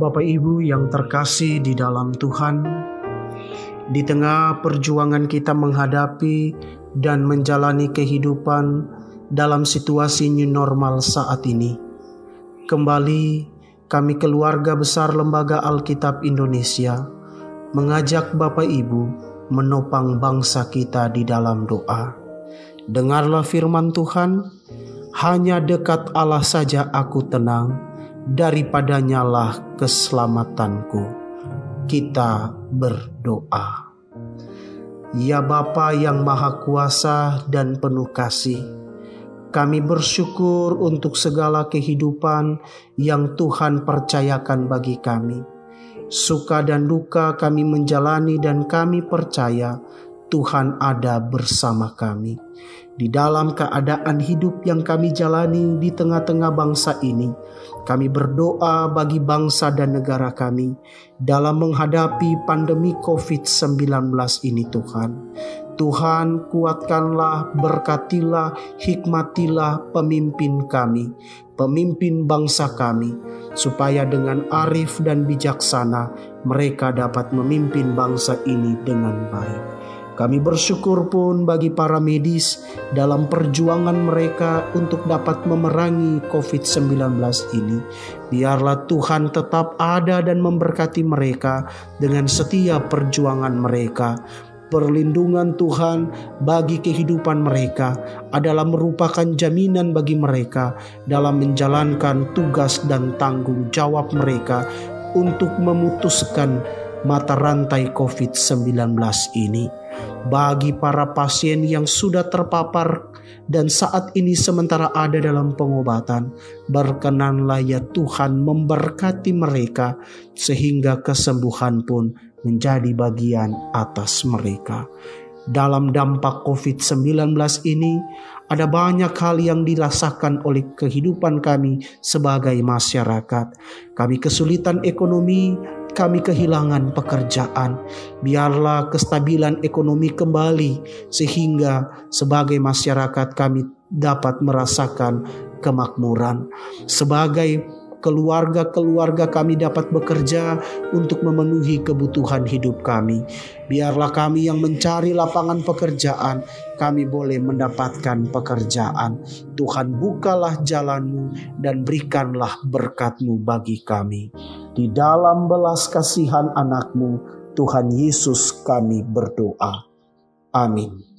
Bapak Ibu yang terkasih di dalam Tuhan, di tengah perjuangan kita menghadapi dan menjalani kehidupan dalam situasi new normal saat ini, kembali kami keluarga besar Lembaga Alkitab Indonesia mengajak Bapak Ibu menopang bangsa kita di dalam doa. Dengarlah firman Tuhan, hanya dekat Allah saja aku tenang, daripadanya lah keselamatanku. Kita berdoa. Ya Bapa yang Maha Kuasa dan penuh kasih, kami bersyukur untuk segala kehidupan yang Tuhan percayakan bagi kami. Suka dan duka kami menjalani dan kami percaya Tuhan ada bersama kami. Di dalam keadaan hidup yang kami jalani di tengah-tengah bangsa ini, kami berdoa bagi bangsa dan negara kami dalam menghadapi pandemi COVID-19 ini Tuhan. Tuhan kuatkanlah, berkatilah, hikmatilah pemimpin kami, pemimpin bangsa kami, supaya dengan arif dan bijaksana mereka dapat memimpin bangsa ini dengan baik. Kami bersyukur pun bagi para medis dalam perjuangan mereka untuk dapat memerangi COVID-19 ini. Biarlah Tuhan tetap ada dan memberkati mereka dengan setiap perjuangan mereka perlindungan Tuhan bagi kehidupan mereka adalah merupakan jaminan bagi mereka dalam menjalankan tugas dan tanggung jawab mereka untuk memutuskan mata rantai COVID-19 ini bagi para pasien yang sudah terpapar dan saat ini sementara ada dalam pengobatan, berkenanlah ya Tuhan memberkati mereka sehingga kesembuhan pun menjadi bagian atas mereka. Dalam dampak COVID-19 ini, ada banyak hal yang dirasakan oleh kehidupan kami sebagai masyarakat. Kami kesulitan ekonomi, kami kehilangan pekerjaan. Biarlah kestabilan ekonomi kembali sehingga sebagai masyarakat kami dapat merasakan kemakmuran. Sebagai keluarga-keluarga kami dapat bekerja untuk memenuhi kebutuhan hidup kami. Biarlah kami yang mencari lapangan pekerjaan, kami boleh mendapatkan pekerjaan. Tuhan bukalah jalanmu dan berikanlah berkatmu bagi kami. Di dalam belas kasihan anakmu, Tuhan Yesus kami berdoa. Amin.